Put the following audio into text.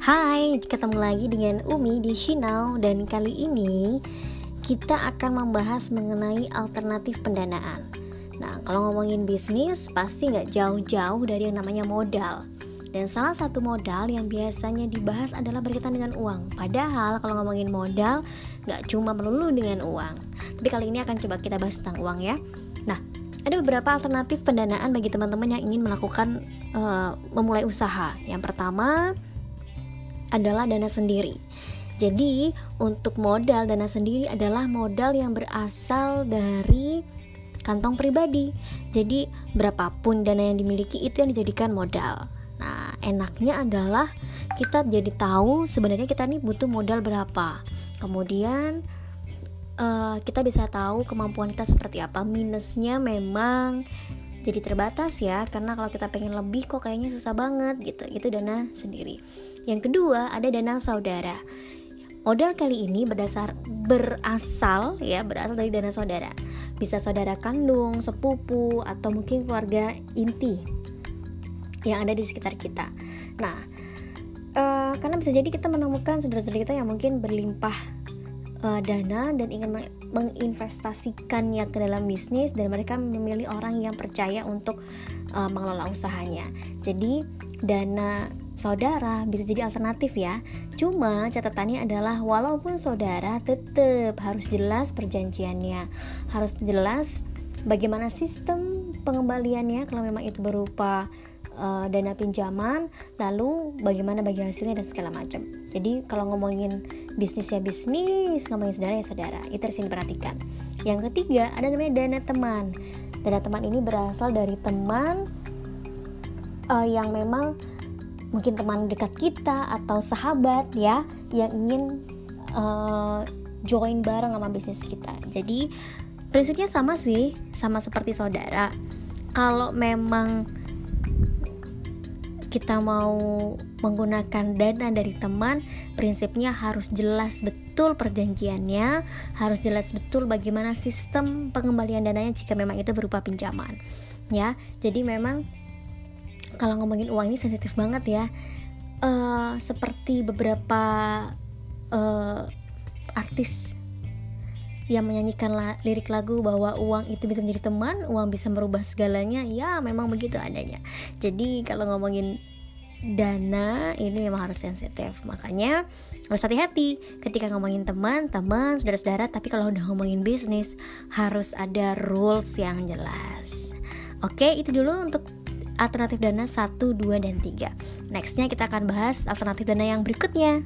Hai, ketemu lagi dengan Umi di Shinau dan kali ini kita akan membahas mengenai alternatif pendanaan. Nah, kalau ngomongin bisnis pasti nggak jauh-jauh dari yang namanya modal. Dan salah satu modal yang biasanya dibahas adalah berkaitan dengan uang. Padahal kalau ngomongin modal nggak cuma melulu dengan uang. Tapi kali ini akan coba kita bahas tentang uang ya. Nah, ada beberapa alternatif pendanaan bagi teman-teman yang ingin melakukan uh, memulai usaha. Yang pertama adalah dana sendiri. Jadi, untuk modal dana sendiri adalah modal yang berasal dari kantong pribadi. Jadi, berapapun dana yang dimiliki itu yang dijadikan modal. Nah, enaknya adalah kita jadi tahu sebenarnya kita nih butuh modal berapa. Kemudian uh, kita bisa tahu kemampuan kita seperti apa. Minusnya memang jadi terbatas ya karena kalau kita pengen lebih kok kayaknya susah banget gitu. Itu dana sendiri. Yang kedua ada dana saudara. Modal kali ini berdasar berasal ya berasal dari dana saudara. Bisa saudara kandung sepupu atau mungkin keluarga inti yang ada di sekitar kita. Nah uh, karena bisa jadi kita menemukan saudara-saudara kita yang mungkin berlimpah uh, dana dan ingin menginvestasikannya ke dalam bisnis dan mereka memilih orang yang percaya untuk uh, mengelola usahanya. Jadi dana saudara bisa jadi alternatif ya. Cuma catatannya adalah walaupun saudara tetap harus jelas perjanjiannya, harus jelas bagaimana sistem pengembaliannya kalau memang itu berupa uh, dana pinjaman, lalu bagaimana bagi hasilnya dan segala macam. Jadi kalau ngomongin bisnis ya bisnis, ngomongin saudara ya saudara, itu harus diperhatikan. Yang ketiga ada namanya dana teman. Dana teman ini berasal dari teman uh, yang memang mungkin teman dekat kita atau sahabat ya yang ingin uh, join bareng sama bisnis kita. Jadi prinsipnya sama sih, sama seperti saudara. Kalau memang kita mau menggunakan dana dari teman, prinsipnya harus jelas betul perjanjiannya, harus jelas betul bagaimana sistem pengembalian dananya jika memang itu berupa pinjaman. Ya, jadi memang kalau ngomongin uang ini sensitif banget ya. Uh, seperti beberapa uh, artis yang menyanyikan la lirik lagu bahwa uang itu bisa menjadi teman, uang bisa merubah segalanya, ya memang begitu adanya. Jadi kalau ngomongin dana ini memang harus sensitif, makanya harus hati-hati ketika ngomongin teman, teman, saudara-saudara. Tapi kalau udah ngomongin bisnis harus ada rules yang jelas. Oke, itu dulu untuk alternatif dana 1, 2, dan 3 Nextnya kita akan bahas alternatif dana yang berikutnya